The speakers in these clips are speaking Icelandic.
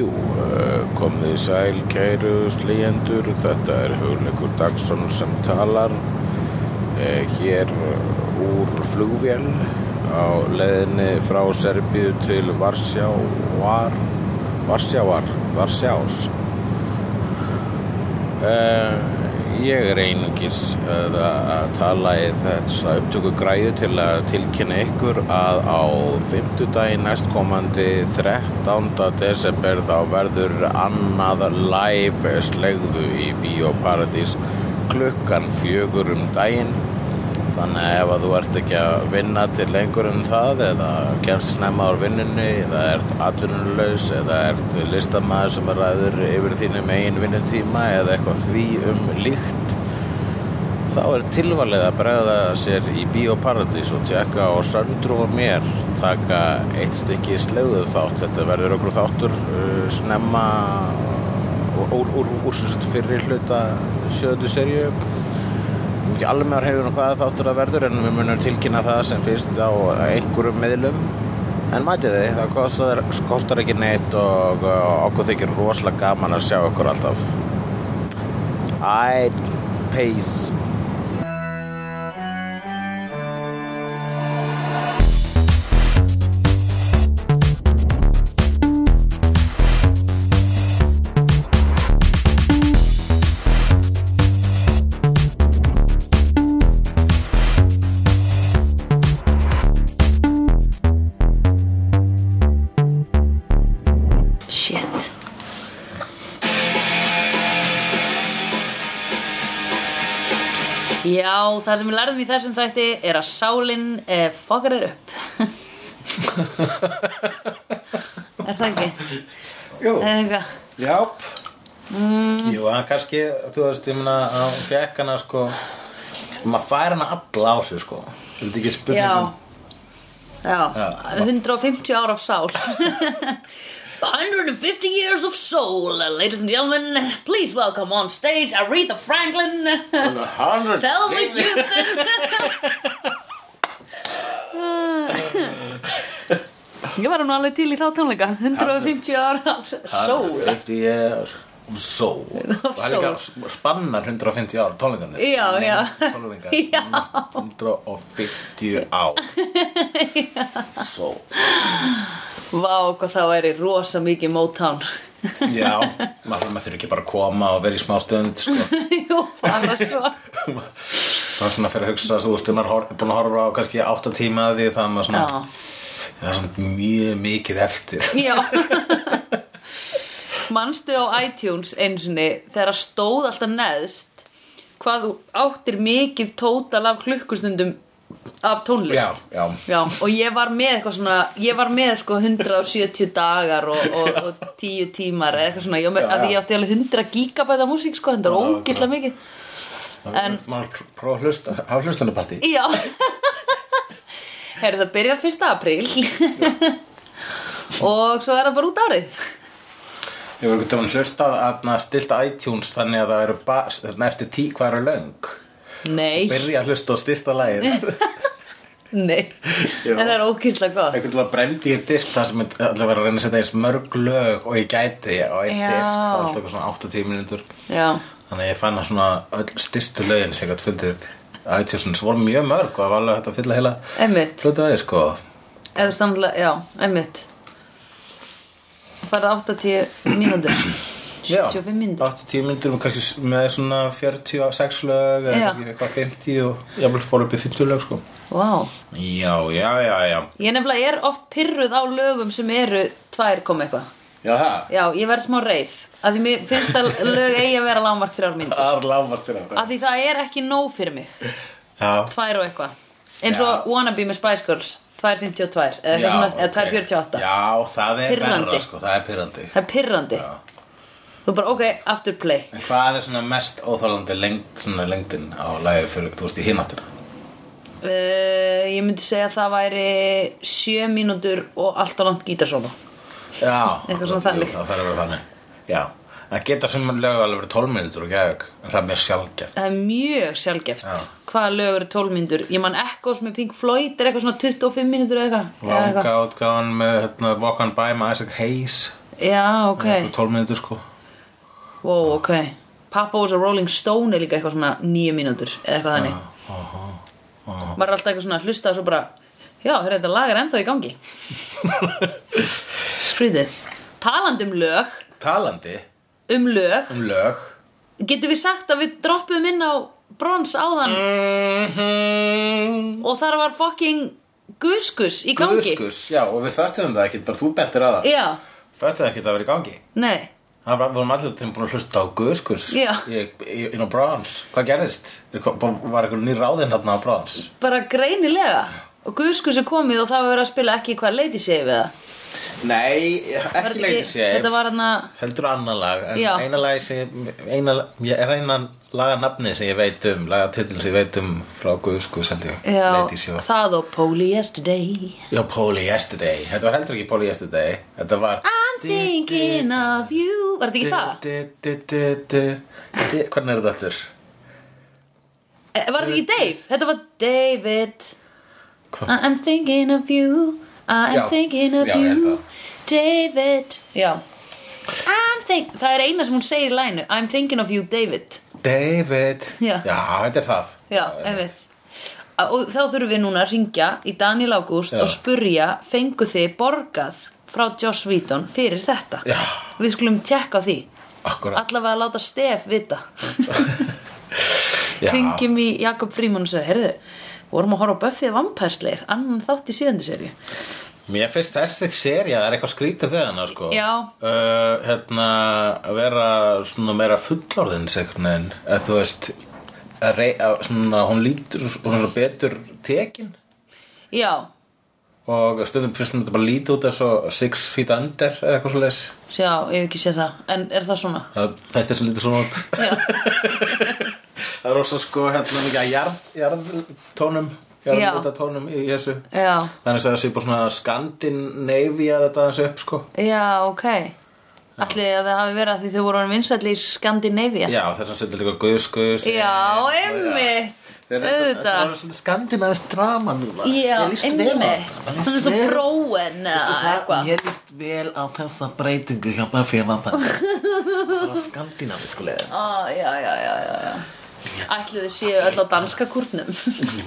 Jú, uh, komið í sæl, kæru slíjendur, þetta er Hugleikur Dagsson sem talar uh, hér úr flugvél á leiðinni frá Serbíu til Varsjávar, Varsjávar, Varsjás. Uh, ég er einungis að, að tala í þessa upptöku græðu til að tilkynna ykkur að á fimmtudaginn næstkomandi 13. desember þá verður annað live slegðu í Bíóparadís klukkan fjögur um daginn þannig að ef að þú ert ekki að vinna til lengur en það eða kemst snemma á vinnunni eða ert atvinnulegs eða ert listamæður sem er ræður yfir þínum eigin vinnutíma eða eitthvað því um líkt þá er tilvalið að bregða sér í Bíóparadís og tjekka á Söndru og mér taka eitt stykki slegðu þátt þetta verður okkur þáttur uh, snemma úr, úr, úr, úr fyrir hluta sjöðu serju ekki alveg með hefur hvaða þáttur að verður en við munum tilkynna það sem fyrst á einhverjum miðlum. En mætið þið, það kostar, kostar ekki neitt og, og okkur þykir rosalega gaman að sjá okkur alltaf. Æ, peace Já, það sem við lærðum í þessum þætti er að sálinn eh, fokkar er upp. Er það ekki? Jú, Eða eitthvað? já. Jú, hann kannski, þú veist, ég meina hann fekk hana sko maður fær hana alla á sig sko. Er þetta ekki spurning Já. Já, Já. 150 ára af sál 150 years of soul. Ladies and gentlemen Please welcome on stage Aretha Franklin. Thelma Houston. Ég var hann alveg til í þá tónleika 150 ára af sól 50 years of soul. Það er líka spannar 150 ár tónleikarnir. Já, já. Tónleikar Já. 150 ár. Soul. Vá, hvað það væri rosa mikið Motown. Já, maður maður þurfi ekki bara að koma og vera í smá stund sko. Jú, bara svo. Það er svona fyrir að hugsa Þú veist, maður er búin að horfa á kannski 8 tíma að því Það er svona Það er svona mjög mikið eftir. Já Manstu á iTunes einsinni þegar að stóð alltaf neðst hvað þú áttir mikið tótal af klukkustundum af tónlist? Já, já. Já, og ég var með eitthvað svona ég var með sko 170 dagar og, og, og 10 tímar eða eitthvað svona, með, að ég átti alveg 100 gigabæta músík sko, þetta er ógislega mikið. En prófa að hlusta Hafa hlustunapartí Já. Herri, það byrjar 1. apríl. Og svo er það bara út árið Ég var einhvern veginn hlustað að stilta iTunes Þannig að það eru bara Eftir tí hvað eru löng? Nei, Byrja að hlusta á stista lagið. Nei. En það er ógislega gott. Einhvern veginn brendi ég disk það sem allir var að reyna að setja eins mörg lög og ég gæti á einn disk. Var alltaf eitthvað svona 8-10 minútur Já, þannig að ég fann að svona öll styrstu lögin sem ég gætt fundið iTunes voru mjög mörg og það var alveg hægt að fylla heila hlutu aðeins sko. Eða standlega, já, einmitt færði 80 mínútur. 75 mínútur. 8-10 minútur og kannski með svona 46 lög eða eitthvað 50 og ég fór upp í 50 lög sko. Vá. Já, já, já, já. Ég nefnilega er oft pyrruð á lögum sem eru tvær kom eitthvað. Já, Já, ég verð smá reið. Að því mér finnst að lög eigi að vera lágmark þrjár mínútur. Er að því það er ekki nóg fyrir mig. Já, tvær og eitthvað. Eins og Wannabe með Spice Girls 2.52 eða, eða ok. 2.48 já, það er verra sko, það er pyrrandi það er pyrrandi þú bara ok, aftur play En hvað er svona mest óþálandi lengt, svona lengdin á lagi fyrir, þú veist, í hináttina? uh, ég myndi segja að það væri 7 mínútur og allt á langt gítarsóla Já. Það þarf að vera þannig. Já. Það geta sem lög alveg verið 12 minútur og gæðug, en það er mér sjálfgeft. það er mjög sjálfgeft Já. hvaða lög eru 12 mínútur ég man Echoes með Pink Floyd er eitthvað svona 25 mínútur eða eitthvað. Langa átgáðan með hérna, Walk on By með Isaac Hayes. Já, ok. 12 minútur sko. Wow, ok. Papa was a Rolling Stone er líka eitthvað svona nýju mínútur eða eitthvað þannig. Maður er alltaf eitthvað svona að hlusta og svo bara Já, hörðu þetta lag er ennþá í gangi. Skrítið Talandi um lög. Talandi Um lög. Um lög. Getum við sagt að við droppuðum inn á brons áðan? Mhm. og þar var fucking guskus í gangi. Guðskus, já, og við föttum það ekkert, bara þú bentir að það. Já, Föttum það ekkert að vera í gangi. Nei. Var, við vorum allir búin að hlusta á í, inn á Browns Hvað gerðist? Er Var eitthvað ný ráðinn hérna á Browns? bara greinilega og guskus er komið og það var verið að spila ekki hvað leiti séu við það Nei, ekki þetta leiti sér Þetta var hann að Heldur annan lag En Já. eina lagi sem eina, ég er eina laganafni sem ég veit um Lagatitil sem ég veit um frá Guðskus held ég. Já, Lady Show það og Poli Yesterday. Já, Polly Yesterday. Þetta var heldur ekki Polly Yesterday. Þetta var I'm thinking of you. Var þetta ekki það? Hvernig er þetta aftur? Eh, Var þetta ekki Dave? Þetta var David Hvað? I'm thinking of you I'm Já. thinking of Já, you. David Já I'm think Það er eina sem hún segir í lænu I'm thinking of you David David Já. þetta er það Já, einmitt Og þá þurfum við núna að ringja í Daniel Já. og spurja fengu þið borgað frá Joss Whedon fyrir þetta Já. Við skulum tjekka á því Akkurat Allavega að láta Stef vita. Ringjum í Jakob Fríman og segja Heyrðu, vorum að horfa á Buffy vampærsleir annan þátt í síðandi serju Mér finnst þessi séri að það er eitthvað skrítið við hana sko. Já. uh, Hérna að vera svona meira fullorðins eða þú veist að rey, að, svona, hún lítur svona betur tekin. Já, og stundum finnst þetta bara lítið út eins og six feet under eða eitthvað svo leis sjá, ég hef ekki séð það. En er það svona? þetta er svo lítið svona út. Já, það er rosa sko hérna að jarð, jarðtónum jarðtónum í þessu. Já, þannig að það sé bara svona Skandinavia þetta aðeins upp sko. Já, ok. Ætli að það hafi verið að því þau voru vinsætli í Skandinavia Já, þess að setja líka guðs, guðs Já, einmitt. Það er Auðvitað. svona skandinavist drama núna. Já, einmitt. Svona svo vel- bróen Mér líst vel á þessa breytingu hjá það fyrir að það var Á, já, já, já, já, já Ætli þau séu öll á danska kúrnum?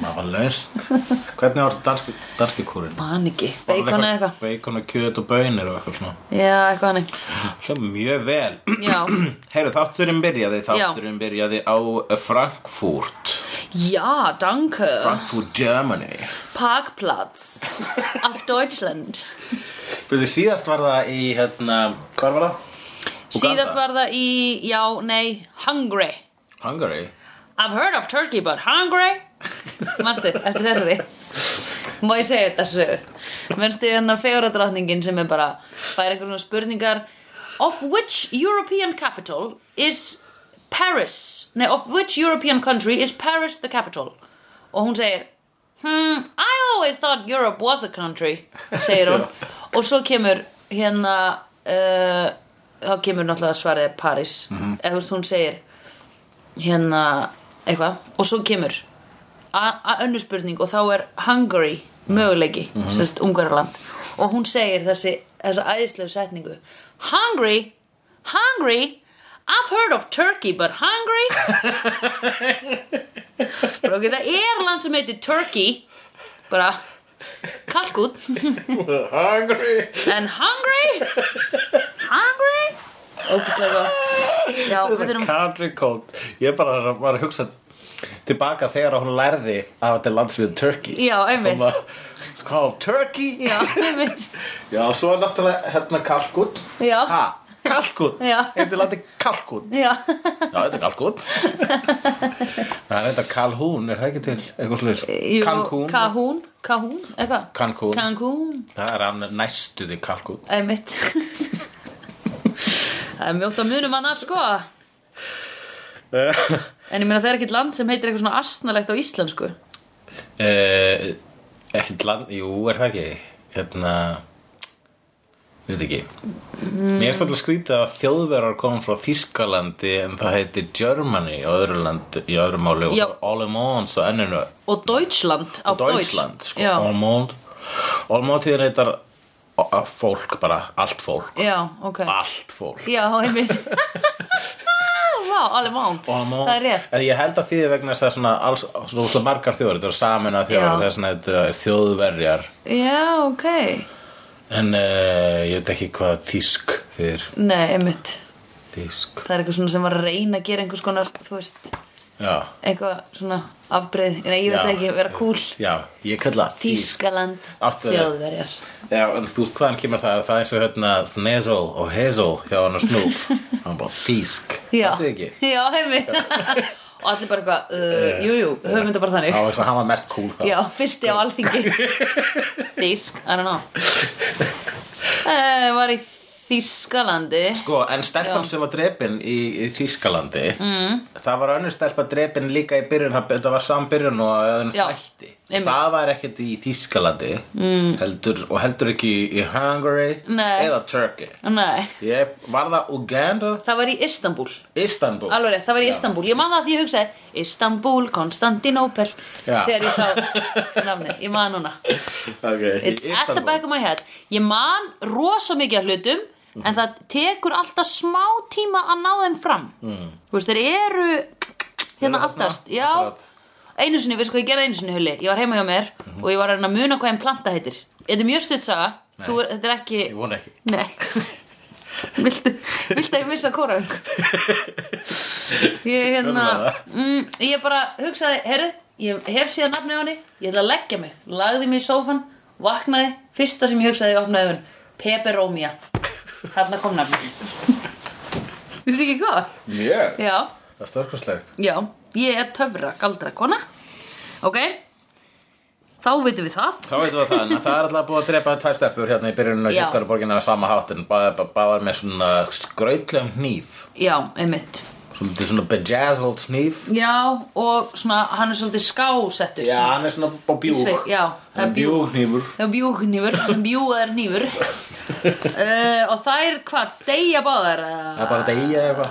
Maður var löst Hvernig var danski, danski kúrin? Man ekki, beikon eða eitthvað Beikon og kjöt og bönir og eitthvað svona? Já, eitthvað hannig Hljóma mjög vel. Heyrðu, þátturinn byrjaði Þátturinn byrjaði á Frankfurt. Já, danke. Frankfurt, Germany. Parkplatz Af Deutschland. Byrðu síðast var það í hérna, hvað var það? Síðast var það í, já, nei, Hungary. Hungary I've heard of Turkey but hungry? Manstu, eftir þessari. Má ég segja þetta sögur Manstu hérna feguradrottningin sem er bara fær einhver svona spurningar Of which European capital is Paris? Nei, of which European country is Paris the capital? Og hún segir Hmm, I always thought Europe was a country segir hún. Og svo kemur hérna uh, þá kemur náttúrulega svarið Paris. Eða þú veist hún segir hérna eitthvað. Og svo kemur önnur spurning og þá er Hungary möguleiki, mm -hmm. sérst Ungverjaland. Og hún segir þessi þessa æðislegu setningu. Hungry, hungry I've heard of Turkey but hungry bara ok, það er land sem heitir Turkey. Bara kalkút Hungry en hungry hungry ógæslega góð já, við Þessa þurfum country code Ég bara var að hugsa tilbaka þegar hún lærði af þetta landsvið Turkey. Já, einmitt. Called Turkey? Já, einmitt. Já, svo er náttúrulega hérna Kalkun Já. Ha, Kalkun Já. Heitir landi Kalkun já, Já, þetta er Kalkun Það er þetta Kalhún, er það ekki til eitthvað sluðis? Jú, Cancún Kahún Kahún, eitthvað. Cancún. Cancún, Það er hann næstuði Kalkun einmitt það er mjótt á munum annars sko. En ég meina það er ekkert land sem heitir eitthvað svona astnalegt á íslensku. Eh, ekkert land, jú, er það ekki? Hérna við veit ekki. Mér er stóðlega skrítið að þjóðverðar komum frá Þískalandi en það heitir Germany á öðru land í öðru máli og Já. svo Allemans og enninu. Og Deutschland á Deutschland sko, Allemans Allemans og fólk bara, allt fólk. Já, ok. Allt fólk. Já, Vá, alemán Alemán. Það er rétt. Ég held að því vegna þess að alls, svona margar þjóður, þetta er samin að þjóður þess að þetta er þjóðverjar. Já, ok. En uh, ég veit ekki hvað þýsk fyrir Nei, einmitt. Þýsk Það er eitthvað svona sem var að reyna að gera einhvers konar Þú veist, eitthvað svona afbreið Nei, ég veit ekki, vera cool já, ég kalla Þískaland, það. þjóðverjar. Já, en þú veist hvaðan kemur það? Það er eins og hérna Snezel og Hazel hjá hann og Snoop. Hann bara Já, Fattu þið ekki? já, einmitt. Og allir bara eitthvað, uh, jú, jú, höfum þetta bara þannig. Já, þess að hann var mest cool þá. Já, fyrsti á alþingi. Þísk, I don't know. Uh, Var í Þískalandi Sko, en stelpan Já. sem var drepin í, í Þýskalandi mm. það var önnur stelpa drepin líka í byrjun það, var sambyrjun og öðun Já, þætti einmitt. það var ekkert í Þýskalandi mm. heldur, og heldur ekki í, Hungary Nei. eða Turkey Nei, ég, Var það Uganda? það var í Istanbul Istanbul Alveg það var í. Istanbul Ég man það því ég hugsaði Istanbul, Konstantinopel. Þegar ég sá nafni, ég man núna okay. It's at the back of my head Ég man rosa mikið af hlutum En það tekur alltaf smá tíma að ná þeim fram mm. Þú veist, þeir eru Hérna aftast Já. Einu sinni, veistu hvað ég gerði einu sinni hulli? Ég var heima hjá mér og ég var að reyna að muna hvað einn planta heitir. Þetta er mjög stuttsaga Þú, Þetta er ekki Ég vona ekki. Nei. Viltu, viltu að ég missa kóraung? Ég hérna mm, Ég bara hugsaði, herru Ég hef síðan nafni á henni Ég ætla að leggja mig, lagði mig í sófan Vaknaði, fyrsta sem ég hugsaði ég opnaði augun Peperómía Þarna kom nafnið. Vistu ekki hvað? Mjög. Já, Það er störkurslegt já Ég er töfra galdra kona. Ok? Þá vitum við það. Þá veitum við það, en það er alltaf búið að drepa tvær steppur hérna í byrjuninu á Já. Hjörtgarborgina á sama háttin, báðar með svona skrautlegum hníf, Já, einmitt svolítið svona bejazzled hníf. Já, og svona, hann er svolítið skásettur Já, hann er svona á. Í sveit, já, það er er bjúghnífur. Það er bjúgnýfur, bjúðar nýfur uh, Og það er hvað, deyja báðar Það er bara deyja eitthvað.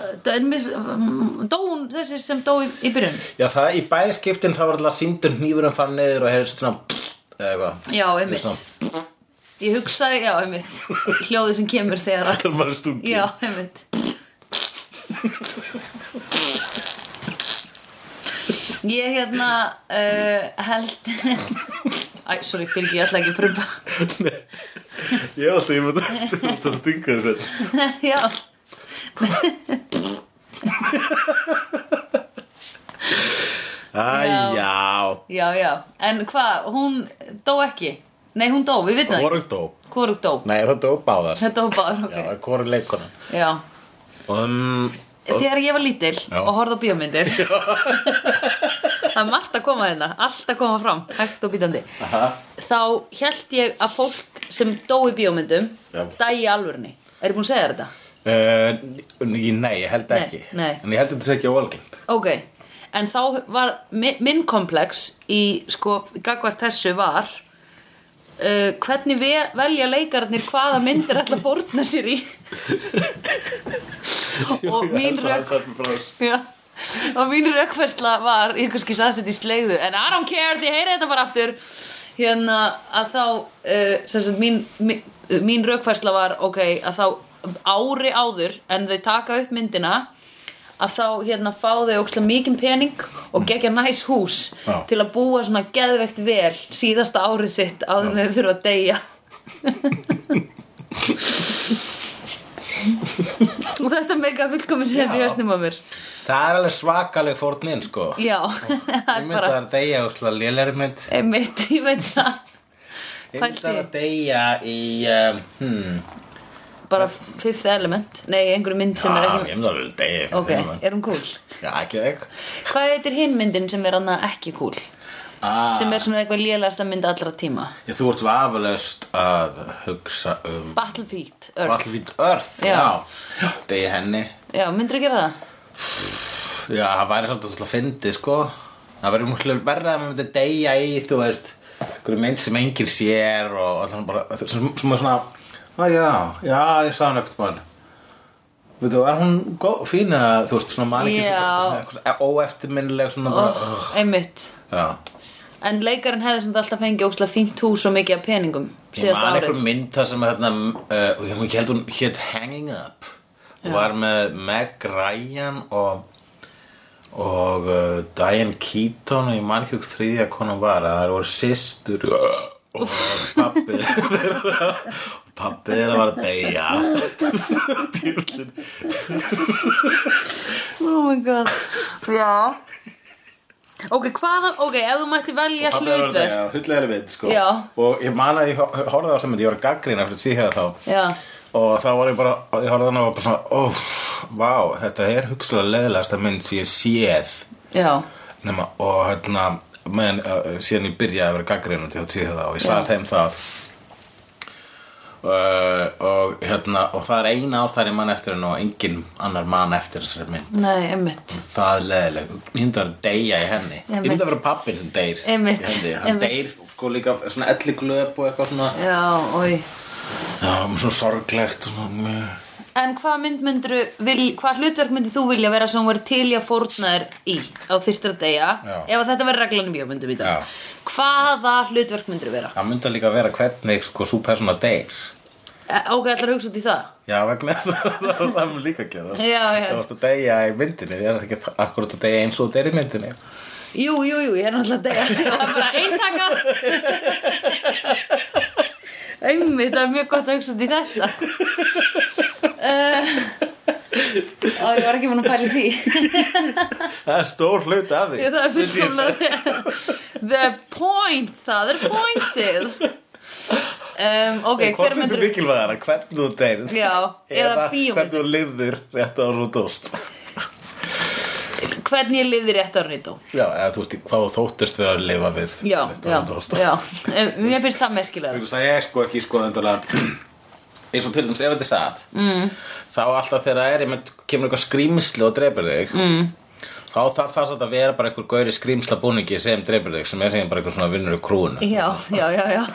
Dóun þessi sem dó í, í byrjun Já, það í bæði skiptin þá var alltaf síndur hnífurinn fann niður og hefði svona eða eitthvað. Já, einmitt Ég hugsaði, já, einmitt Hljóði sem kemur þegar að Það er bara stungið. Já, einmitt Ég hérna uh, held Æ, sorry, fyrir ekki, ég ætla ekki að prumpa Ég er alltaf, ég myndi að stinga þessu. Já Æ, Já. já. Já, en hvað, hún dó ekki? Nei, hún dó, við vitum það Hvorug dó. Hvorug dó? Nei, það dó báðar. Þetta dó báður, ok Já, hvorug leikona. Já, Um, þegar ég var lítil Já. og horfði á bíómyndir Það er margt að koma hérna, allt að koma fram, hægt og bítandi aha. Þá held ég að fólk sem dó í bíómyndum dæi í alvörunni Er ég búin að segja þetta? Uh, nei, ég held ekki. nei. En ég held þetta sé ekki óalgengt. Ok, en þá var mi- minn komplex í sko gagvart þessu var uh, hvernig ve velja leikararnir hvaða myndir ætla að fórna sér í og mín rök Já. og mín rökfærsla var ég kannski satt þetta í slegðu en I don't care því heyri þetta bara aftur hérna að þá uh, sagt mín, mín, mín rökfærsla var ok að þá ári áður en þau taka upp myndina að þá hérna fá þau ókslega mikinn pening og gegja næs hús Já. til að búa svona geðveikt vel síðasta árið sitt áður en þau þurfa að deyja og þetta mega fullkomin sér í höstum á mér Það er alveg svakaleg fórnin, sko. já, það Ég er myndi að deyja og slá lélæri mynd. ég veit það Ég myndi að deyja í, um, hmm, bara fifth element nei, einhverju mynd sem er já, ekki ég myndi alveg deyja. í ok, fimm mynd. er hún cool Já, ekki þig. hvað heitir hinn myndin sem er annað ekki cool Ah, sem er svona eitthvað lélegasta mynd allra tíma Ég, þú ert vafalaust að hugsa um Battlefield Earth Battlefield Earth, Já. já. Deyja henni. já, myndir að gera það? Já, það væri svolítið svolítið að fyndi, sko. Það væri mjög verða að maður myndi deyja í, þú veist, einhverju mynd sem enginn sér og allan bara, sem, sem er svona, að já, já, ég sá hann ekkert mann. Veitu, er hún góð, fína, þú veist, svona Já. svona, svona óeftirminnileg, svona bara, oh, einmitt. Já. En leikarinn hefði sem alltaf fengið ókslega fínt hús og mikið af peningum Ég síðast man árið. einhver mynd það sem hérna, uh, ég held hún hétt Hanging Up og var með Meg Ryan og og uh, Diane Keaton og ég man ekki hvað þriðja konan var að það voru systur og pappi þeirra pappi þeirra var að deyja. Djöfullinn. Oh my god. Já. Ok, hvaða, ok, ef þú mætti velja hlutverk hullega mynd sko. Já. og ég man að ég hor- horfði á mynd ég var að gaggrina fyrir því hefða þá. Já, og þá var ég bara, ég horfði á hana og var bara svona, óf, vá, þetta er hugsalega leðilegasta mynd sem ég séð. Já, nema, og hérna meðan, uh, síðan ég byrjaði að vera gaggrinu til að tíða það og ég sagði þeim það uh, og hérna og það er eina ástæðan ég mann eftir henni og engin annar mann eftir þessari mynd. Nei, einmitt. Það er leðileg, ég myndi að deyja í henni. Ég myndi að vera pappin sem deyr Einmitt. í henni, hann Einmitt. deyr sko líka svona elli glöp og eitthvað svona. Já, oi já, svona sorglegt og svona, En hvað mynd myndir vil, hvað hlutverk myndir þú vilja vera sem verið til í að fórna þér í á deyja? Já. ef þetta verið reglan í bjómyndum í dag. Já. Hvaða hlutverk myndir vera? Það myndi líka vera hvernig sko svo persóna deyr. E, ok, ætlar að hugsa út í það? Já, vegna þess að það það mun líka að gera. Það varst að deyja í myndinni Því er það ekki akkurat að deyja eins og deyr í myndinni? Jú, jú, jú, ég er náttúrulega að deyja. Það er bara eintaka Einmitt, það er mjög gott að hugsa út í þetta Á, ég var ekki búin að pæla í því. Það er stór hluti af því. Ég, það er fullkomlega The point, það er pointið. Um, Ok, hver myndir þú mikilvægara, hvernig þú deyrð Já, eða hvernig þú lifðir rétt ára og dóst? Hvernig ég lifði rétt á rító Já, eða þú veist, hvað þóttist vera að lifa við Já, já, og já. Mér finnst það merkilega er sko ekki sko endalega eins og til dæmis ef þetta er satt mm. þá alltaf þegar það er einmitt, kemur eitthvað skrýmsli og dreipur þig mm. þá þarf það að vera bara einhver gauri skrýmsla búningi sem dreipur þig sem er sem bara einhver svona vinnur í krúinu Já, já, já, já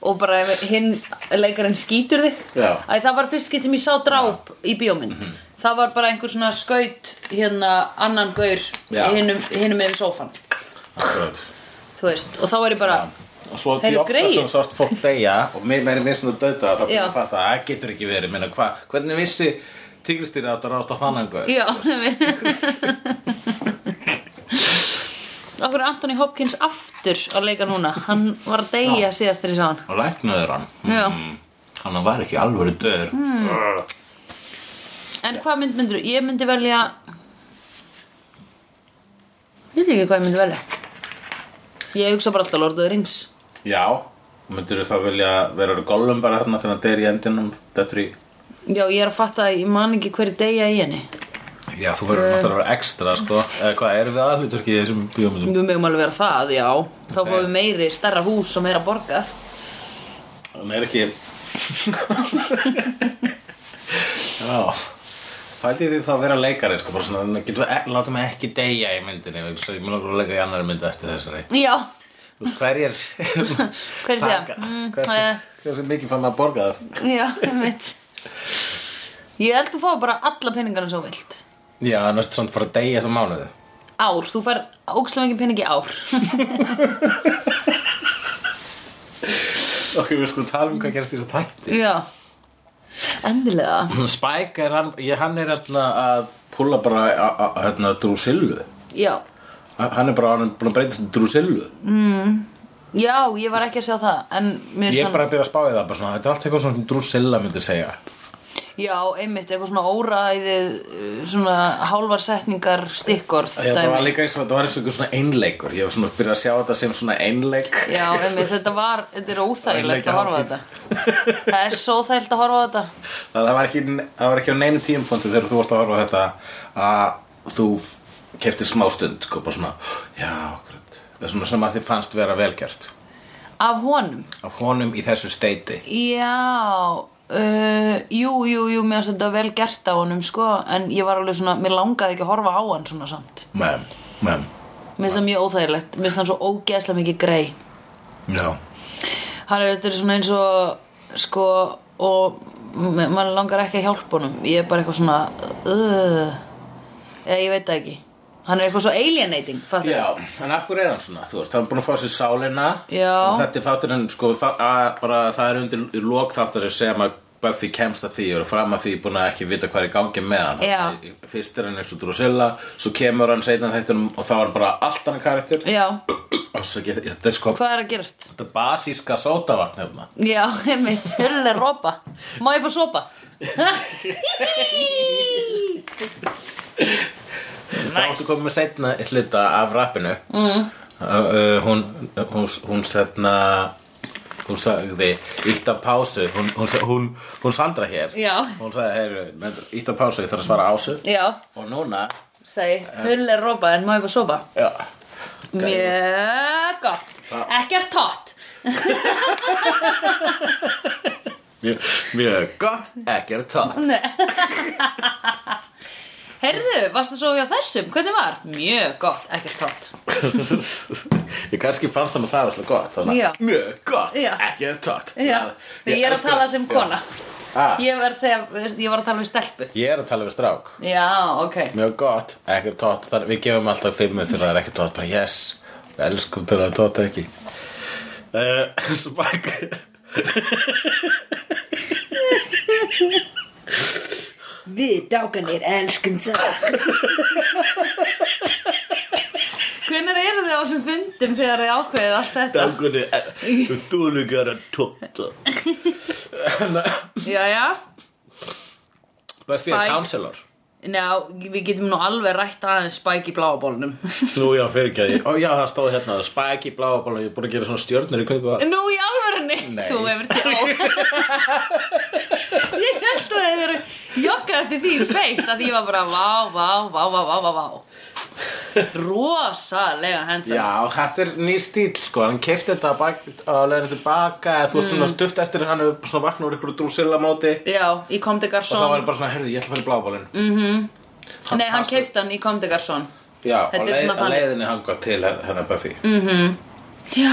Og bara hinn leikarinn skýtur þig Já. Æ, það var fyrst skipt sem ég sá dráp í bíómynd Það var bara einhver svona skaut hérna annan gaur Já. hinnum, með sófan. Þú veist, og þá var ég bara og svo Heyrðu, ofta sem sást fólk deyja og mér meiri mér þú döða þá byrja að fatta að það getur ekki verið. Minna, hva, hvernig vissi tígristýri átt að ráta þannig Já Okkur er Anthony Hopkins aftur að leika núna. Hann var að deyja síðast þegar ég sá hann. Og læknaður hann. Já. Mm. hann var ekki alvöru döður. Mm. En hvað mynd myndur Ég myndi velja Ég veit ekki hvað ég myndi velja. Ég hugsa bara alltaf Lord of the Rings já, myndir þá vilja vera gollum bara þarna þegar það deyr í endinum döttur í Já, ég er að fatta að ég man ekki hverju deyja í henni. Já, þú verður náttúrulega að vera ekstra, sko. Eða hvað, erum við aðhlutverki í þessum bíómyndum? Við mögum alveg vera það, já. Þá fáum við meiri, stærra hús og meira borgað. Hann er ekki Já. Fældi því þá að vera leikari, sko bara svona, getur við, e látum við ekki deyja í myndinni ég mun okkur að leika í annari myndi eftir þessari. Já, Þú hverjir Hverjir segja? Mm, Hversu, eh. hversu mikið fann að borga það? já, mitt Ég held þú fá bara alla peningana svo vilt. Já, næstu samt bara að deyja það mánuði? Ár, þú fær ógslum ekki peningi ár. Ok, við skulum tala um hvað gerast í þessu þætti. Já. Endilega. Spike er hann, ég, hann er hérna að púla bara a- a- a- hérna Drusillu Já, Hann er bara hann er búin að breytast í Drusillu já, ég var ekki að sjá það Ég er bara að byrja að spá í það svona, Þetta er allt eitthvað svona Drusilla myndi segja. Já, einmitt, eitthvað svona óræðið uh, Svona hálfar setningar stikkorð Þetta var dæmi. líka eins og þetta var eins og svona einleikur Ég var svona að byrja að sjá þetta sem svona einleik. Já, einmitt, þetta var, þetta er óþægilegt að horfa þetta. Það er svo þægilt að horfa þetta. Það það var ekki, það var ekki á neinu tímapunkti þegar þú varst að horfa þetta að þú keftir smástund sko bara svona, já, akkurat Það er svona sem að þið fannst vera velgjart Af honum af honum í þessu steiti Já, uh, jú, jú, jú, mér finnst þetta vel gert á honum, sko, en ég var alveg svona, mér langaði ekki að horfa á hann svona samt. Mem, mem, Mér finnst það mjög óþægilegt, mér finnst hann svo ógeðslega mikið grei. já Hann er þetta er svona eins og, sko, og ma- maður langar ekki að hjálpa honum. Ég er bara eitthvað svona, uh, eða ég veit það ekki. Hann er eitthvað svo alienating, fattur Já, en akkur er hann svona, þú veist, hann er búin að fá sér sálina. Já. og þetta er þátturinn, sko, það, að, bara, það er undir í lok þátturinn sem að Buffy kemst að því og er fram að því búin að ekki vita hvað er í gangi með hann. Já. Hann- Fyrst er hann eins og Drusilla, svo kemur hann seinna þættunum og þá er hann bara allt hann karakter. Þetta er sko, hvað er að gerast? þetta er basíska sótavatn hérna. Já, einmitt, hulli rópa Má ég fá sopa? Það áttu komið með seinna hluta af rappinu. Mm. uh, Hún, hún, hún setna Hún sagði Ítt á pásu. Hún, hún, hún, hún Sandra hér. Já. Hún sagði, heyru, ítt á pásu Ég þarf að svara ásu. Já, Og núna segi, hulli rópa en má ég fá sopa? Mjög gott. Ekkert tótt Mjög, mjög gott. Ekki er tótt Heyrðu, varstu svo hjá þessum? Hvernig var? Mjög gott, ekkert tótt Ég kannski fannst það með það var svolítið gott að. Mjög gott er tótt Já, ég er að tala sem kona. Ah, Ég var að segja, ég var að tala við stelpu. Ég er að tala við strák. Já, ok. Mjög gott, ekki er tótt Við gefum alltaf fimmu þegar það er ekki tótt Bara yes, við elskum þegar það er tótt ekki? Uh, Spæk Við dákanir elskum það Hvenær eru þið á þessum fundum þegar þið ákveðið allt þetta? Dangunni, þú líka að tóta Jæja, Buffy er Spike. counselor. Ná, við getum nú alveg rætt aðeins spæk í bláabólnum Nú já, fyrir ekki að ég Ó já, það stóð hérna Spike í bláabóla Ég er búin að gera svona stjörnur í kringu það. Nú í alvörunni? Nei. Þú hefur tjá Ég held að þið eru joggað eftir því feitt að ég var bara vá, vá, vá, vá, vá, vá, vá. Rosalega handsome. Já, þetta er nýr stíl sko. Hann kefti þetta bak, á leiðinu tilbaka eða Þú veist, mm. stutt eftir hann hefur svona vaknað úr ykkur drúsilla móti. Já, í Kom de Og það Garçon var bara svona, heyrðu, ég ætla að fara í blábólin mm. Nei, hann keipti hann í Kom de Garçon. Já, Þetta er leið, svona á þannig. leiðinni hann got til hennar Buffy. Já,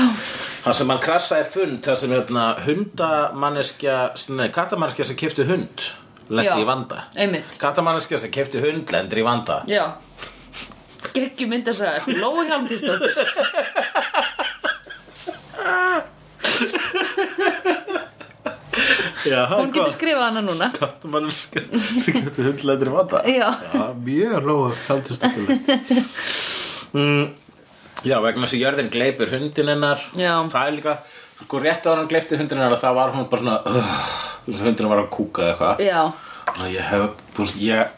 Hann sem hann krassaði fund þar sem hérna hundamanneskja, nei, kattamanneskja sem kefti hund lendi Já, í vanda. einmitt. Kattamanneskja sem kefti hund lendir í vanda. Já. Geggjum myndasaga, sko, Lói Hjálmtíðsdóttir Já, Hún getur skrifað hana núna. Kattamanneskja sem kefti hund lendir í vanda. Já. mjög lóa haldistökuleg mm, Já, vegna að jörðin gleipir hundin hennar. Já. Það er líka, sko rétt á hann gleipti hundin hennar þá var hún bara svona uh, hundin var að kúka eða eitthvað. Já, Svona, ég hef, þú veist, ég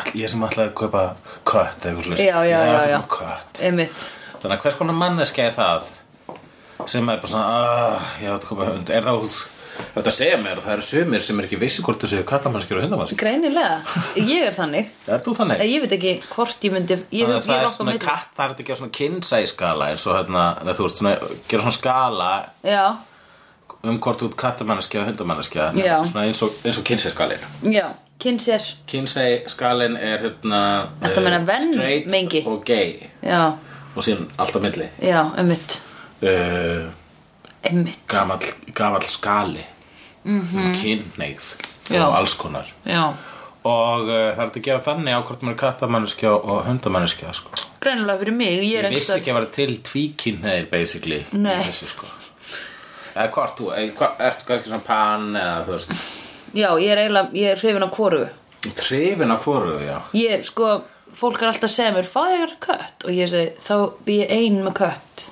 all, ég sem ætlaði að kaupa kött eða eitthvað. Já, já, já, já. kött. Einmitt. Þannig að hvers konar manneskja er það sem er bara svona uh, ég ætla að kaupa hund. Er það út þetta segja mér að það eru sumir sem er ekki vissi hvort þessu kattamannskjur og hundamannskjur Greinilega, ég er þannig. Er þú þannig? Ég veit ekki hvort ég myndi Ég, Þannig ég, að það er er svona katt, það er þetta að gera svona kynsæskala eins og hérna, þú veist, svona, gera svona skala Já, um hvort þú ert kattamanneskja og hundamanneskja Já. svona eins og, eins og kynsæskalin já, kynsér kynsæskalin er hérna að meina eh, venn- straight mengi? og gay. Já, og síðan allt á milli. Já, einmitt. Uh, Einmitt, gamall, gamall skali mm -hmm. kynneigð Mhm. Já. og alls konar. Já. Og uh, það er að gera þannig á hvort maður er kattamanneskja og hundamanneskja sko. Greinilega fyrir mig, ég er ég vissi ekki að vera til tvíkynneigðir basically þessu sko. Eða hvort þú, ertu kannski svona pan eða þú veist? Já, ég er eiginlega, ég er hrifin á hvoru trefin af fóruðu, já. Ég, sko, fólk er alltaf mér Fáðu ég kött. Og ég segi, þá bý ég ein með kött.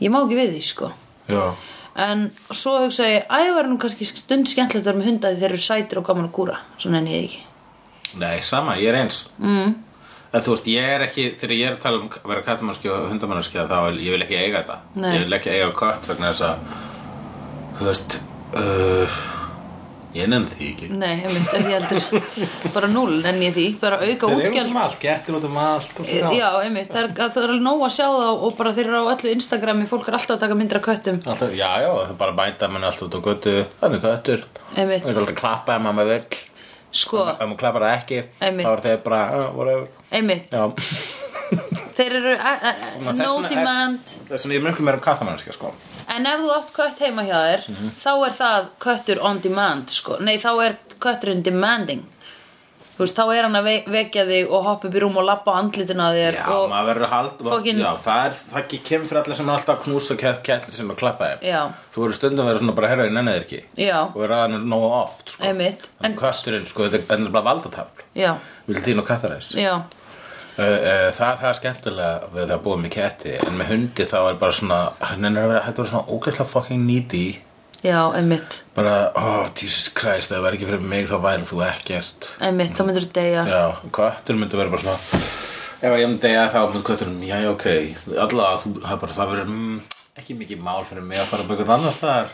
Ég má ekki við því, sko. Já, En svo hugsa ég, æ, var nú kannski stund skemmtilegt að vera með hunda því þeir eru sætir og gaman að kúra Svo nenni ég ekki nei, sama, ég er eins mm. en þú veist, ég er ekki þegar ég er að tala um að vera kattamanneskja og hundamanneskja þá vil ég vil ekki eiga þetta Nei. ég vil ekki eiga kött vegna þess að þú veist uh, ég nenni því ekki. Nei, ég myndi ekki heldur. Bara núl nenni ég því, bara auka Þeir eru út um allt, gettir út um allt Já, einmitt, það er, það er alveg nóg að sjá það og bara þeir eru á öllu Instagrami, fólk er alltaf að taka myndir af köttum. Alltaf, já, já, það er bara bæta mann allt út á götu Þannig köttur. Einmitt. Það er alltaf að klappa ef maður vill. Sko, Ef maður klappar það ekki Einmitt. Þá er þeir bara, uh, einmitt, þeir eru no er- demand. þess vegna ég er mjög meira kattamannskja, sko. En ef þú átt kött heima hjá þér þá er það köttur on demand sko. Nei, þá er kötturinn demanding. Þú veist, þá er hann að ve vekja þig og hoppa upp í rúm og labba á andlitina þér Já, og, maður verður að halda Fucking- Já, það er, það ekki kemur fyrir allir sem er alltaf að knúsa kettir sem að klappa þeim Já. Þú verður stundum að vera svona bara herra í nennið ekki. Já. Og er aðeins nógu oft sko. En kötturinn, sko, þetta er bara valdatafl Vil þín og kattaræs. Já, það, það er skemmtilega við það að búa með ketti en með hundi þá er bara svona hann er að vera, þetta er svona ógæslega fucking needy. Já, einmitt. Bara, oh Jesus Christ, það væri ekki fyrir mig þá væri þú ekkert. Einmitt, þá myndur þú deyja. Já, köttur myndi vera bara svona ef ég myndi að þá myndi kötturinn já, ok, allavega þú, það, er bara, það verður mm, ekki mikið mál fyrir mig að fara upp eitthvað annars þar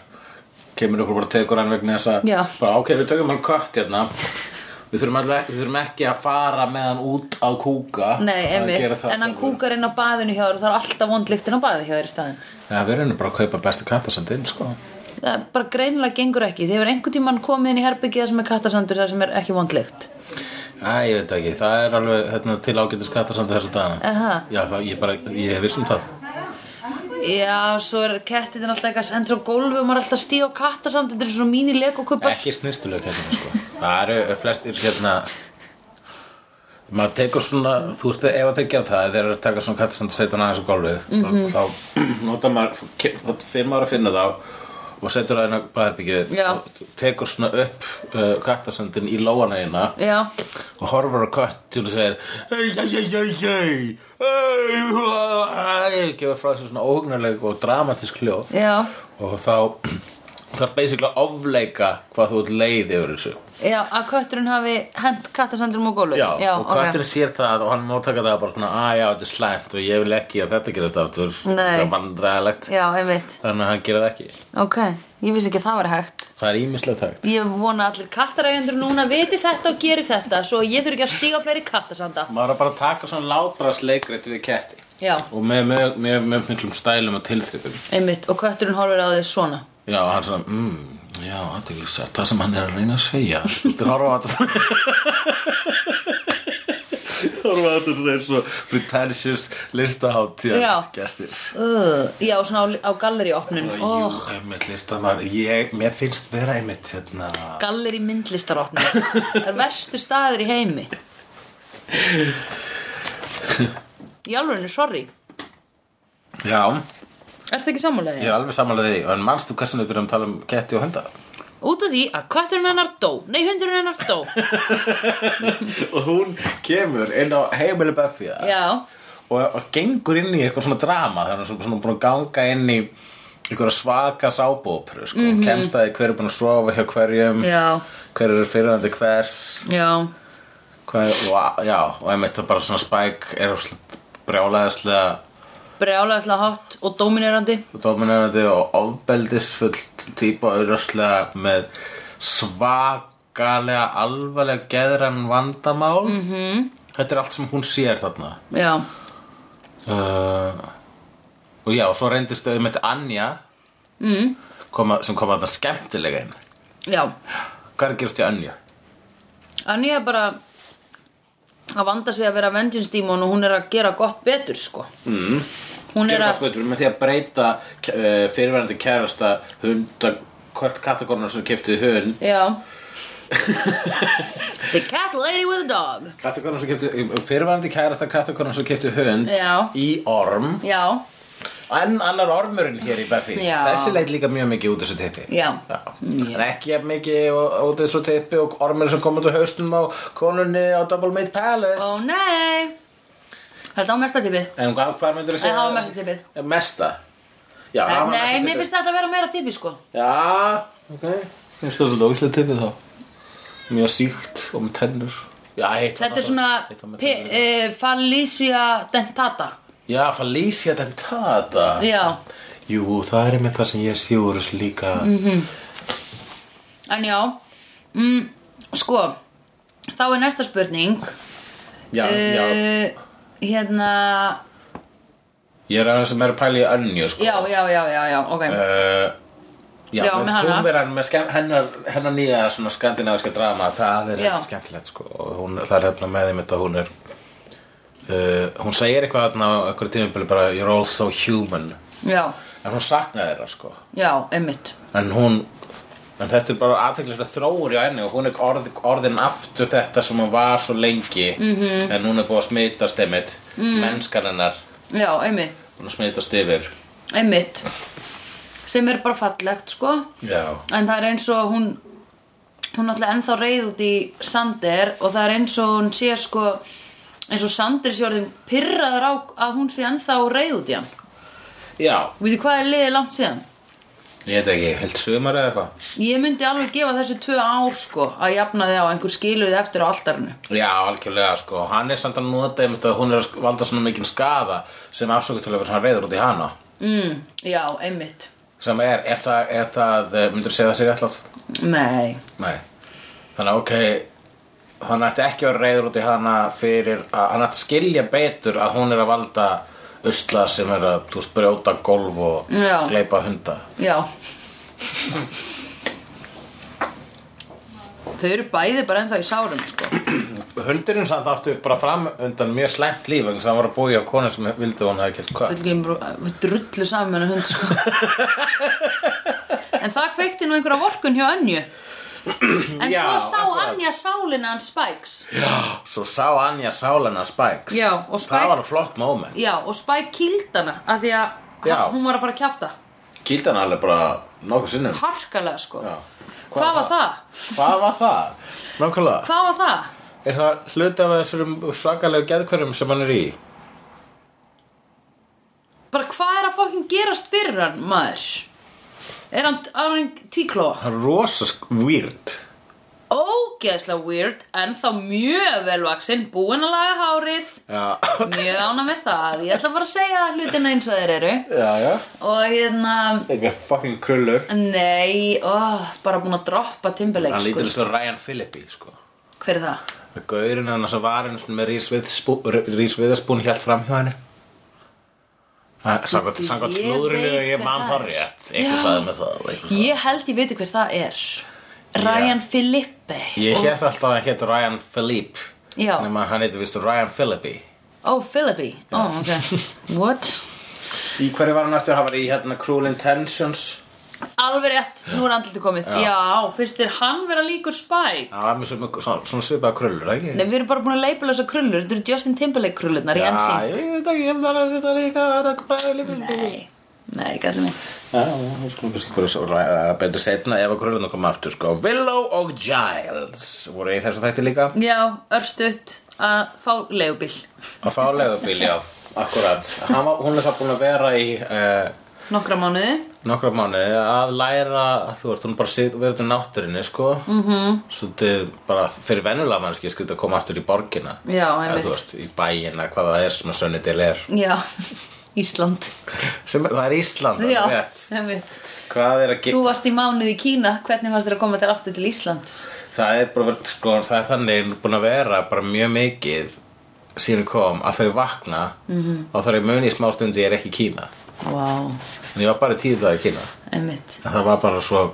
kemur ykkur bara og tekur hann vegna þess að Já. bara, ok, við tökum hann kött hérna við þurfum, alveg, við þurfum ekki að fara með hann út að kúka Nei, einmitt, en hann kúkar inn á baðinu hjá þér og það er alltaf vondlíktin á baði hjá þér í staðin Já, við erum bara að kaupa bestu kattasandinn, sko. Það er bara greinilega gengur ekki hefur einhvern tímann komið inn í herbyggið sem er kattasandur þar sem er ekki vondlíkt Æ, ég veit ekki, það er alveg hérna, til ágætis kattasandur þessu dagana. Aha. Já, það, ég bara, ég hef vissum það. Já, svo er kettitin alltaf eitthvað send svo gólfi og maður er alltaf stíða á kattasamt Þetta er svo mín í legokubbar Ekki snirtuleg hérna, sko. Það eru flestir hérna, maður tekur svona, þú veist, ef að þeir gera það, þeir eru að taka svona kattasandur og setja hann aðeins á gólfið, Mhm. þá notar maður, fyrir maður að finna þá og setur það inn á baðherbyggið og tekur svona upp uh, kattasandin í lóana eina Já, og horfur á köttin og segir ei, ei, ei, ei, ei ei, ei. Gefur frá þessu svona óhugnarleg og dramatísk hljóð. Já, og þá þarf basically að ofleika hvað þú ert leið yfir þessu. Já, að kötturinn hafi hent kattasandurum á gólfi já, og ok. köttin sér það og hann má taka það bara svona að já, þetta er slæmt og ég vil ekki að þetta gerast aftur. Nei. það er vandræðilegt Já, einmitt. Þannig að hann gera það ekki. Ok, ég vissi ekki að það var hægt. Það er ímislegt hægt. Ég vona allir kattarægjendur núna viti þetta og geri þetta svo ég þurfi ekki að stíga fleiri kattasanda. Maður er bara taka svona ketti. Já, og með, miklum stælum og tilþrifum einmitt og kötturinn horfir á þig svona Já, hann svona, mm, já, þetta er satt það sem hann er að reyna að segja. Þú horfa á þetta Horfa á þetta svona eins og pretentious listaháttíðar Já. gestir. Uh, Já, svona á, á galleriopnun Jú, oh, einmitt listamar ég, mér finnst vera einmitt hérna Galleri myndlistaropnun. Það er verstu staður í heimi. Í alveginu, sorry. Já, Ertu ekki sammálaðið? ég er alveg samanlega því En manstu hversu við byrjum að tala um ketti og hunda? Út af því að kötturinn hennar dó. Nei, hundurinn hennar dó. Og hún kemur inn á heimili Buffy Já, og, og gengur inn í eitthvað svona drama þannig að svona, svona búin að ganga inn í einhverja svaka sábópru sko. mm -hmm. kemst að því hver er búin að sofa hjá hverjum já, hver eru fyrirhandi hvers. Já. Hver, og, já, og einmitt það bara svona Spike er brjálæðislega Brjálæðislega hot og dominerandi dominerandi og ofbeldisfull típa auðvitað með svakalega alvarlega geðran vandamál -hmm. Mhm. þetta er allt sem hún sér þarna Já, uh, og já, svo reyndist þau með Anja mm. koma, sem kom að það skemmtilega inn já hvað er að gerast í Anja? Anja er bara að vanda sig að vera vengeance demon og hún er að gera gott betur sko. Mm. Hún er að betur með því að breyta uh, fyrirverandi kærasta hunda hvert kattakornar sem kefti hund. Já. The cat lady with a dog. Fyrirverandi kærasta kattakornar sem kefti hund Já. í orm. Já, en annar ormurinn hér í Buffy Já. þessi leit líka mjög mikið út þessu tippi Já. en ekki jafn mikið út þessu tippi og ormurinn sem kom út á haustum á konunni á Double Made Palace ó nei Þetta á mesta tippið En hvað, hvað myndir þú segja? það var mesta tippið. Mesta? Já, það var Nei, mesta mér tippið. finnst þetta að vera meira tippið sko Já, ok Finnst það svo dókslega tippið þá? Mjög síkt og með tennur Já, heitt Þetta er svona P- eh, Falicia dentata Já, Felicia dentata Já, Jú, það er einmitt það sem ég þessu líka. Mhm. en já mm, Sko Þá er næsta spurning. Já, já. Uh, Hérna Ég er aðeins sem er að pæla í önju, sko. Já, já, já, já, já, ok. Uh, Já, Já, með hana. hennar, hennar nýja skandinaviska drama það er skemmtilegt sko. Hún, það er hefna með þeim þetta hún er uh, hún segir eitthvað þarna á einhverju tímabili bara you're all so human. Já, en hún saknaði þeirra sko. Já, einmitt. En hún En þetta er bara aðteklislega þróur í henni og hún er orð, orðin aftur þetta sem hún var svo lengi. -hmm. en hún er búið að smitast einmitt mm. mennskan hennar, Já, einmitt, hún er smitast yfir. Einmitt. Sem er bara fallegt sko. Já, en það er eins og hún hún er alltaf ennþá reið út í Sander og það er eins og hún sé sko eins og Sander sé orðin pyrraður á að hún sé ennþá reið út í hann já, Veitir hvað er liðið langt síðan? ég veit ekki, heilt sumar eða eitthvað. Ég myndi alveg gefa þessu tvö ár sko að jafna þið á einhver skiluði eftir á altarinu. Já, algjörlega sko, hann er samt að nota hún er að valda svona mikinn skada sem afsöku til að vera svona reyður út í hana. Mm, Já, einmitt. Sem er, er það, er það eh, myndirðu segja það sér réttlátt? Nei, Nei, þannig ok hann ætti ekki að vera reyður út í hana fyrir að hann ætti að skilja betur að hún er að valda usla sem er að, þú veist, brjóta golf og Já. gleipa hunda. Já. Þau eru bæði bara ennþá í sárum sko. Hundurinn samt áttu bara fram undan mjög slæmt líf vegna þess að hann var að búi á konu sem vildi að hún hefði keft hvað Við við drullu saman með hund sko. En það kveikti nú einhverja vorkun hjá Önju En Já, svo sá akkurat. Anja sálina hans Spikes Svo sá Anja sálana Spikes Já, og Spike- Það var flott moment Já, og Spike kýld hana af því að Já. hún var að fara að kjafta Kýldi hann alveg bara nokkuð sinnum Harkalega sko Já. Hvað var það? Hvað var það? Nákvæmlega Hvað var það? Er það hluti af þessum svakalegu geðkverjum sem hann er í? Bara hvað er að fokkin gerast fyrir hann, maður? Er hann, hann tvíklóa? Hann er rosa sk- weird. Ógeðslega weird, en þá mjög velvaksinn, búinn að laga hárið. Já. Mjög ána með það, ég ætla bara að segja hlutina eins og þeir eru. Já, já. Og hérna, Eitthvað fucking krullur. Nei, ó, bara búinn að droppa Timberlake Hann sko. lítur eins og Ryan Philippi, sko. Hver er það? Gaurinn hann sem var einu sinni með Rís Viðaspún hjælt fram hjá henni Ég slúðrinu veit ég hver man það rétt. Eitthvað sagði með það. Ég held ég veit hver það er. Ryan Philippe Ég Og- hétt alltaf að hétt Ryan Philippe. Nefna hann heitir vist Ryan Philippi Ó, Philippi, ó, ok. What? Í hverju var hann eftir? Hann var í hérna Cruel Intentions Alveg rétt, nú er andliti komið. Já, finnst þér hann vera líkur Spike? Það var mjög svona, svona, svona svipaða krullur, ekki? Nei, við erum bara búin að leipula þessar krullur Þetta eru Justin Timberlake krullurnar í Já, ensi ég veit ekki, ég var að þetta líka Það er bara lífið Nei, nei, ekki allir mig. Já, þú skulum kannski svo ræða betur setna ef að gröðuna koma aftur sko. Willow og Giles voru í þessu þætti líka. Já, örstutt að fá leigubíl. Að fá leðubíl, já, akkurat. Hann var, hún er það búin að vera í uh, Nokkra mánuði nokkra mánuði að læra þú veist, hún bara sit, verið til náttúrinni sko mm. -hmm. svo bara fyrir venjulega mannski sko að koma aftur í borgina Já, einmitt. þú veist, í bæina, hvað það er sem að Sunnydale er Já, Ísland sem, það er Ísland, Já, er einmitt hvað er að Þú gera varst í mánuði í Kína Hvernig fannst þér að koma til aftur til Íslands? Það er bara, sko, það er þannig búin að vera bara mjög mikið síðan kom að ég vakna Mhm. -hmm. og þegar ég muni í smá stundi ég er ekki í Kína Vá, en ég var bara tíu dag í Kína einmitt það var bara svo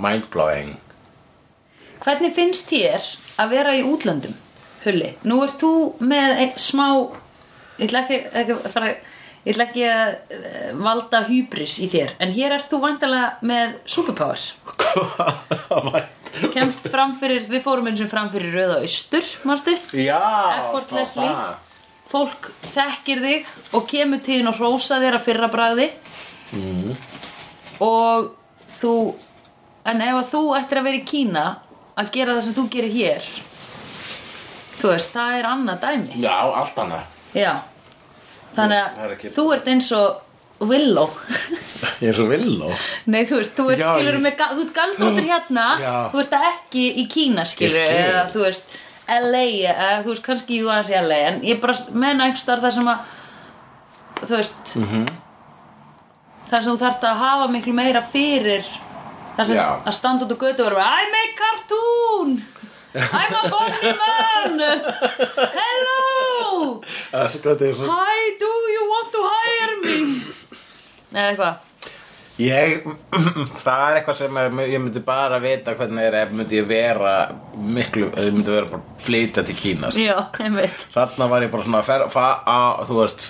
mindblowing Hvernig finnst þér að vera í útlöndum, Hulli? Nú ert þú með ein, smá, ég ætla ekki, ekki fara, ég ætla ekki að eh, valda hybris í þér, en hér ert þú vandalega með superpower. Kemst fram fyrir, við fórum eins og fram fyrir rauða austur, manstu? Já, var það. Fólk þekkir þig og kemur til þín og hrósa þér að fyrra bragði. Mm. Og þú, en ef að þú ættir að vera í Kína að gera það sem þú gerir hér, þú veist, það er annað dæmi. Já, allt annað Já. Þannig Það er að ekki- þú ert eins og Willow. Ég er svo villó Nei, þú veist, þú ert Já, skilur ég- með, þú ert galdróttur hérna, Já. þú ert ekki í Kína skilur, eða þú veist, LA, eða þú veist, kannski jú aðeins í LA, en ég bara menna einhverstaðar þar sem að, þú veist, Mhm. -hmm. þar sem þú þarft að hafa miklu meira fyrir, þar sem Já. að standa út á götu og vera, I make cartoon, I'm a funny man, hello, hi, do you want to hire me, eða eitthvað. Ég, það er eitthvað sem er, ég myndi bara vita hvernig er ef myndi ég vera miklu, ef ég myndi vera bara flytja til Kína sko. Já, einmitt. Þarna var ég bara svona að fer, fa, að, þú veist,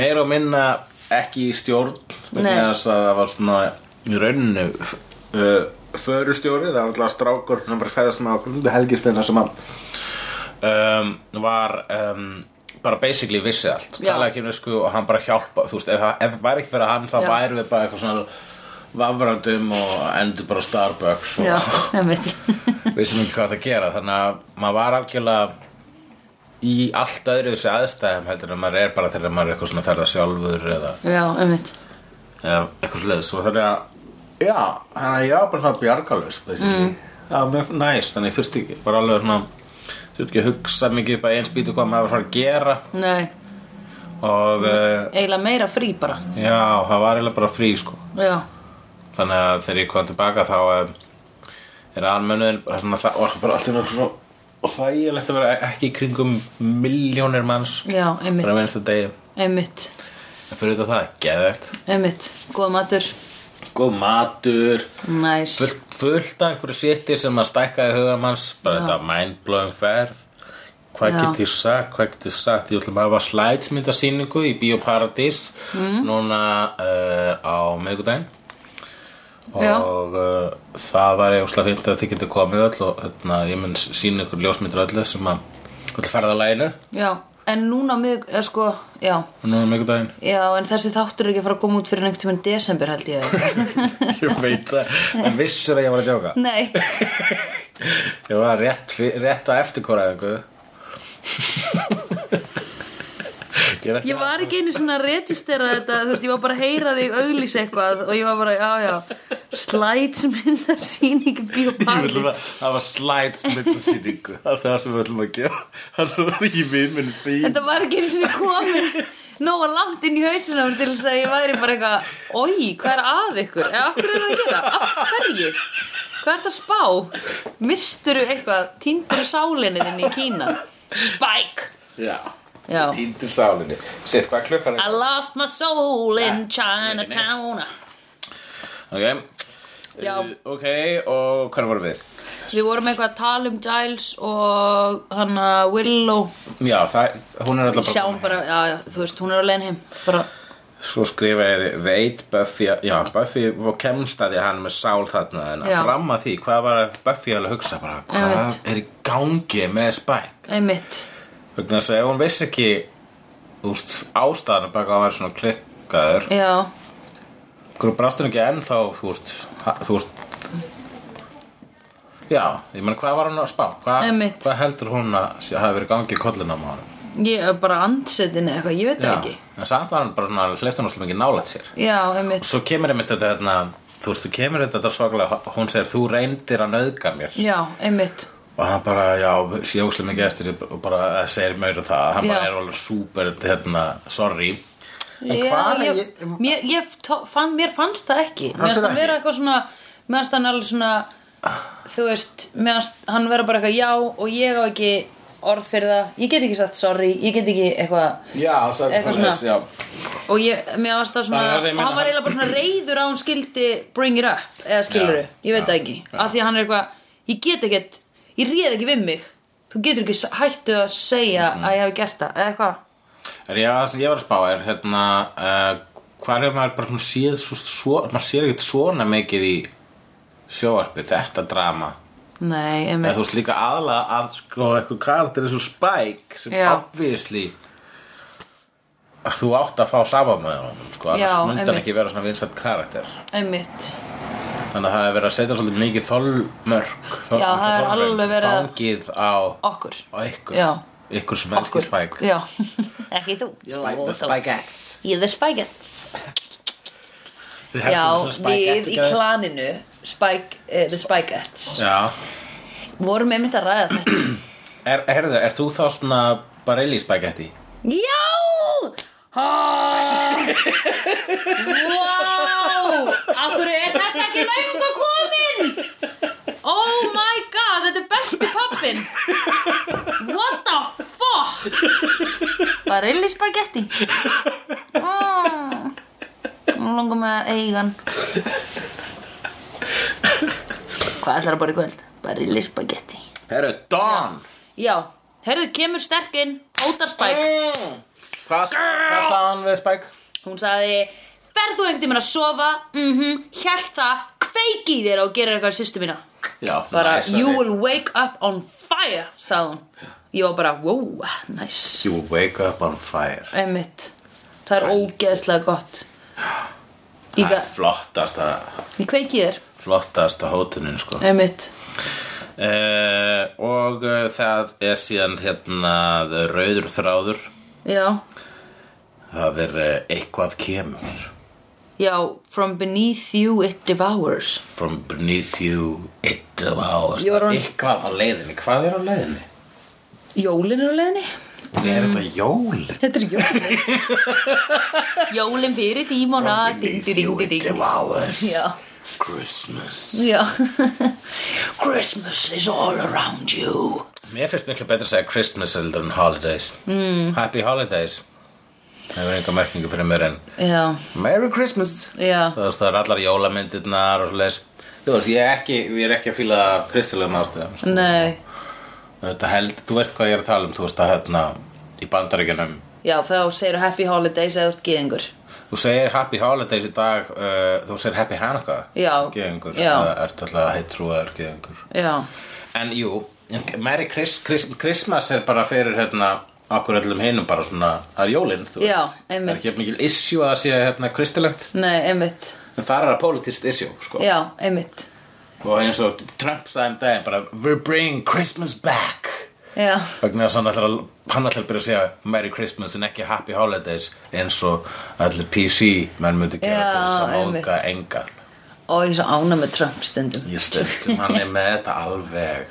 meira og minna ekki í stjórn þess að það var svona í rauninu uh, förustjóri, það var alltaf strákur sem var að ferðast með okkur helgistina sem að um, var um, bara basically vissi allt. Talaði ekki um sko og hann bara hjálpa þú veist, ef, ef væri ekki fyrir hann þá væri við bara eitthvað svona vafrandum og endur bara Starbucks og Já, sem ekki hvað það gera. Þannig að maður var algjörlega í allt öðru þessi aðstæðum heldur en maður er bara þegar maður er eitthvað svona að ferða sjálfur eða, Já, eða eitthvað svoleiðis. Og þannig að já, þannig að ég var bara svona bjargalus mm. já, mjög næs þannig ég þurfti ekki, bara alveg svona þurfti ekki að hugsa mikið bara eins býtu hvað maður fara að gera. Nei, og uh, eiginlega meira frí bara. Já, það var eiginlega bara frí sko. Já, þannig að þegar ég kom tilbaka þá um, er almennuðin bara svona það var bara allt í náttúrulega svo og þægilegt að vera ekki í kringum miljónir manns já, bara einmitt minnst að degi. Einmitt, en fyrir þetta það, geðvegt einmitt. Góð matur. Góð matur. Næs. Fullt, fullt af einhverju sittir sem að stækka í hugamanns bara Já. þetta mindblowing ferð hvað Já. get ég sagt, hvað get ég sagt ég ætlum að hafa slætsmyndasýningu í Bíóparadís Mm. núna uh, á miðgudaginn Já. og uh, það var ég úslega fínt að þið getur komið öll og hérna, ég mun sína ykkur ljósmyndir öllu sem að öllu ferðalæginu Já, en núna mið, eða sko, já. Núna miðgudaginn Já, en þessi þáttur er ekki að fara að koma út fyrir einhvern tímann desember held ég. Ég veit það, en vissur að ég var að djóka? Nei, ég var rétt, fi- rétt á eftirkóraðingu ég, ég var ekki einu svona að registera þetta Þú veist, ég var bara að heyra þig auglýs eitthvað Og ég var bara, já, já Slætsmyndar sýning Ég vil bíóparti bara hafa slides myndasýningu Það er það sem við ætlum að gera Það er svo ekki við minn sín Þetta var ekki einu svona komin Nóa langt inn í hausina mér til þess að ég væri bara eitthvað Ói, hvað er að ykkur? Eða af hverju er það að gera? Af hverju? Hvað ert að spá? Misturu eitthvað? Týnduru sálinni þinn í Kína? Spike Já týndur sálinni Sitt, hvað er klukkan I er? lost my soul in Chinatown Ok Já. Uh, Ok, og hvað vorum við? Við vorum eitthvað að tala um Giles og hana Willow Já, það, hún er alltaf Sjáum bara, já, þú veist, hún er á leiðin heim Bara, Svo skrifa ég veit Buffy Já, Buffy kemst að því að hann er með sál þarna En Já. fram að því, hvað var Buffy alveg að hugsa bara Hvað Einmitt. er í gangi með Spike? einmitt Vegna þess að ef hún vissi ekki úst, ástæðan baka að vera svona klikkaður Já, hverju brást hún ekki ennþá þú veist, ha- þú veist? Já, ég menn hvað var hún að spá? Hvað, Einmitt. hvað heldur hún að sé- hafi verið gangi í kollina á hann ég er bara andsetinni eitthvað, ég veit það ekki. en samt var hann bara svona hleyft hann slum ekki nálægt sér. Já, og einmitt svo kemur einmitt þetta hérna, þú veist, þú kemur þetta þetta svaklega, hún segir þú reyndir að nauðga mér. Já, einmitt og hann bara, já, sé óslega mikið eftir og bara segir meira um það. Hann bara Já. er alveg super, hérna, sorry. En Já, hvað er ég, mér, ég tó- fann, mér fannst það ekki. Mér Fannst það vera eitthvað svona Mér fannst hann alveg svona Þú veist, mér fannst hann vera bara eitthvað já Og ég á ekki orð fyrir það. Ég get ekki sagt sorry, ég get ekki eitthvað já, það er svona. já. Og ég, mér fannst það svona Það ég Og hann var eiginlega bara svona reyður á hann skildi Bring it up, eða skilur Já, Ég veit já, það ekki, já. af því að hann er eitthvað Ég get ekkert, ég réð ekki við mig. Þú getur ekki hættu að segja Mhm. Að ég hafi gert það, eða En ég, það ég var að spá er hérna, uh, hvað er maður bara séð svo, svo, maður sér ekkert svona mikið í sjóarpi, þetta drama? Nei, eða þú veist líka aðlega að sko eitthvað karakter eins og Spike sem obviously að þú átt að fá sama með honum sko, hann einmitt. ekki vera svona vinsætt karakter. Einmitt þannig að það er verið að setja svolítið mikið þolmörk þol, Já, það er alveg verið að- fangið á, Okkur. á ykkur. Já. ykkur sem elskir Já, ekki þú. Spike, the Spikeettes Ég the Spikettes Já, svona við í klaninu Spike, uh, the Spikettes Já, Vorum einmitt að ræða þetta. Er, herðu, er þú þá svona Barelli Spiketti? Já! Ha Wow Akkur er þess ekki löngu komin Oh my god Þetta er besti pappin What the fuck Barilli spagetti mm. Nú langar með að eiga hann. Hvað ætlar að bara í kvöld? Barilli spagetti Herru, Dawn Já, herðu, kemur sterkinn Ótar Spike. Mm. Hvað, hvað sagði hann við Spike? Hún sagði Ferð þú einhvern tímann að sofa? Mhm, Hjælt það Kveiki þér og gerir eitthvað sýstu mína. Já, Bara, næs, you will wake up on fire Sagði hún Ég var bara, wow, nice. You wake up on fire. Einmitt. Það er ógeðslega gott. Ég, Það er flottasta ég kveiki þér. flottasta hótunin sko. Einmitt. Uh, og uh, það er síðan hérna rauður þráður. Já, það er uh, eitthvað kemur. Já, from beneath you it devours. From beneath you it devours. Orðin- eitthvað á leiðinni, hvað er á leiðinni? Jólin er á leiðinni. Er þetta jól? Þetta er jólin. Jólin fyrir tímona. Christmas. Já. Christmas is all around you. Mér finnst miklu betur að segja Christmas heldur en holidays. Mm. Happy holidays. Það er enga merkingu fyrir mér en Já, Merry Christmas. Já, það er allar jólamyndirnar Þú veist, ég er ekki, ég er ekki að fíla kristilegum ástöðum sko. nei Þetta held, Þú veist hvað ég er að tala um Þú veist að hérna í bandaríkjunum. Já, þá segir happy holidays eða þú ert gyðingur. Þú segir Happy Holidays í dag uh, Þú segir Happy Hanukkah. Geðingur. Það ert alltaf heitt trúaður geðingur Já, En jú, Merry Chris, Chris, Christmas er bara fyrir hérna okkur öllum hinum bara svona það er jólin, þú Já, veist. Það er ekki mikil issue að það sé hérna kristilegt. Nei, en það er það politist issue, sko. Já, einmitt og eins og Trump stæðum daginn bara We're bringing Christmas back. Þess að hann að byrja að segja Merry Christmas en ekki Happy Holidays eins og allir PC menn myndi gera Já, að einmitt. móðga engan og ég er svo ána með Trump stundum. Ég stundum, hann er með þetta alveg.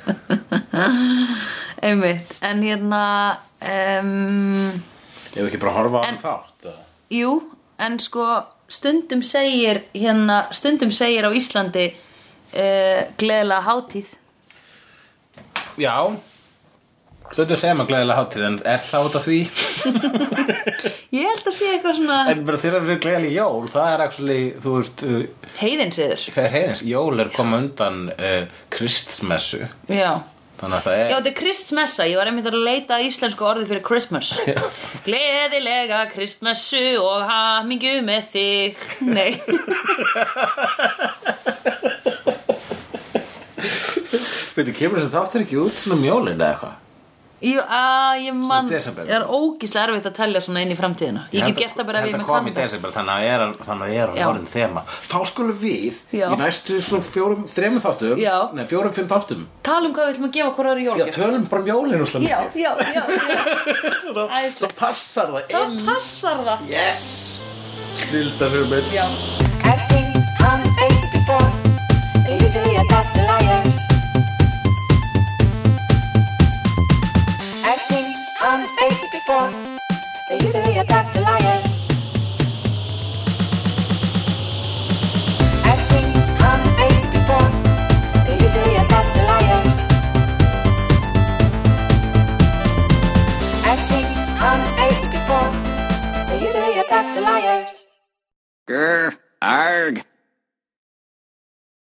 Einmitt, en hérna um, Ég hef ekki bara að horfa á hann þátt? Jú, en sko stundum segir hérna, stundum segir á Íslandi uh, gleðilega hátíð. Já. Stundum segja maður gleðilega hátíð en er það út af því? Ég held að sé eitthvað svona En bara þegar það er gleðilega jól það er actually, þú veist uh, heiðinsiður hvað er heiðins? Jól er koma undan uh, kristsmessu Já, þannig að það Já, er þetta er kristmessa, ég var einmitt að leita íslensku orði fyrir Christmas. Gleðilega kristmessu og hamingju með þig. Nei Veitu, kemur þess að þáttur ekki út svona um jólin eða eitthvað? Jú, að ég man Svona í desember. Ég er ógíslega erfitt að telja svona inn í framtíðina Ég get gert það bara ef ég er með kom í kalendar desember þannig að er, þannig að er Já. orðin þema Þá skulum við Já. í næstu svona fjórum, þremur þáttum Já. Nei, fjórum, fimm þáttum Tala um hvað við ætlum að gefa hvort ári Já, jólgjöf tölum bara um jólin og slá já, já, já, já. Æðislegt Passar það Það passar það Yes Snildar hugmynd Já, I've seen honest faces before. They're usually a pass to liars. I've seen honest faces before. They're usually a pass to liars. I've seen honest faces before. They're usually a pass to liars. I've seen honest faces before. They're usually a pass to liars. Grr, arg.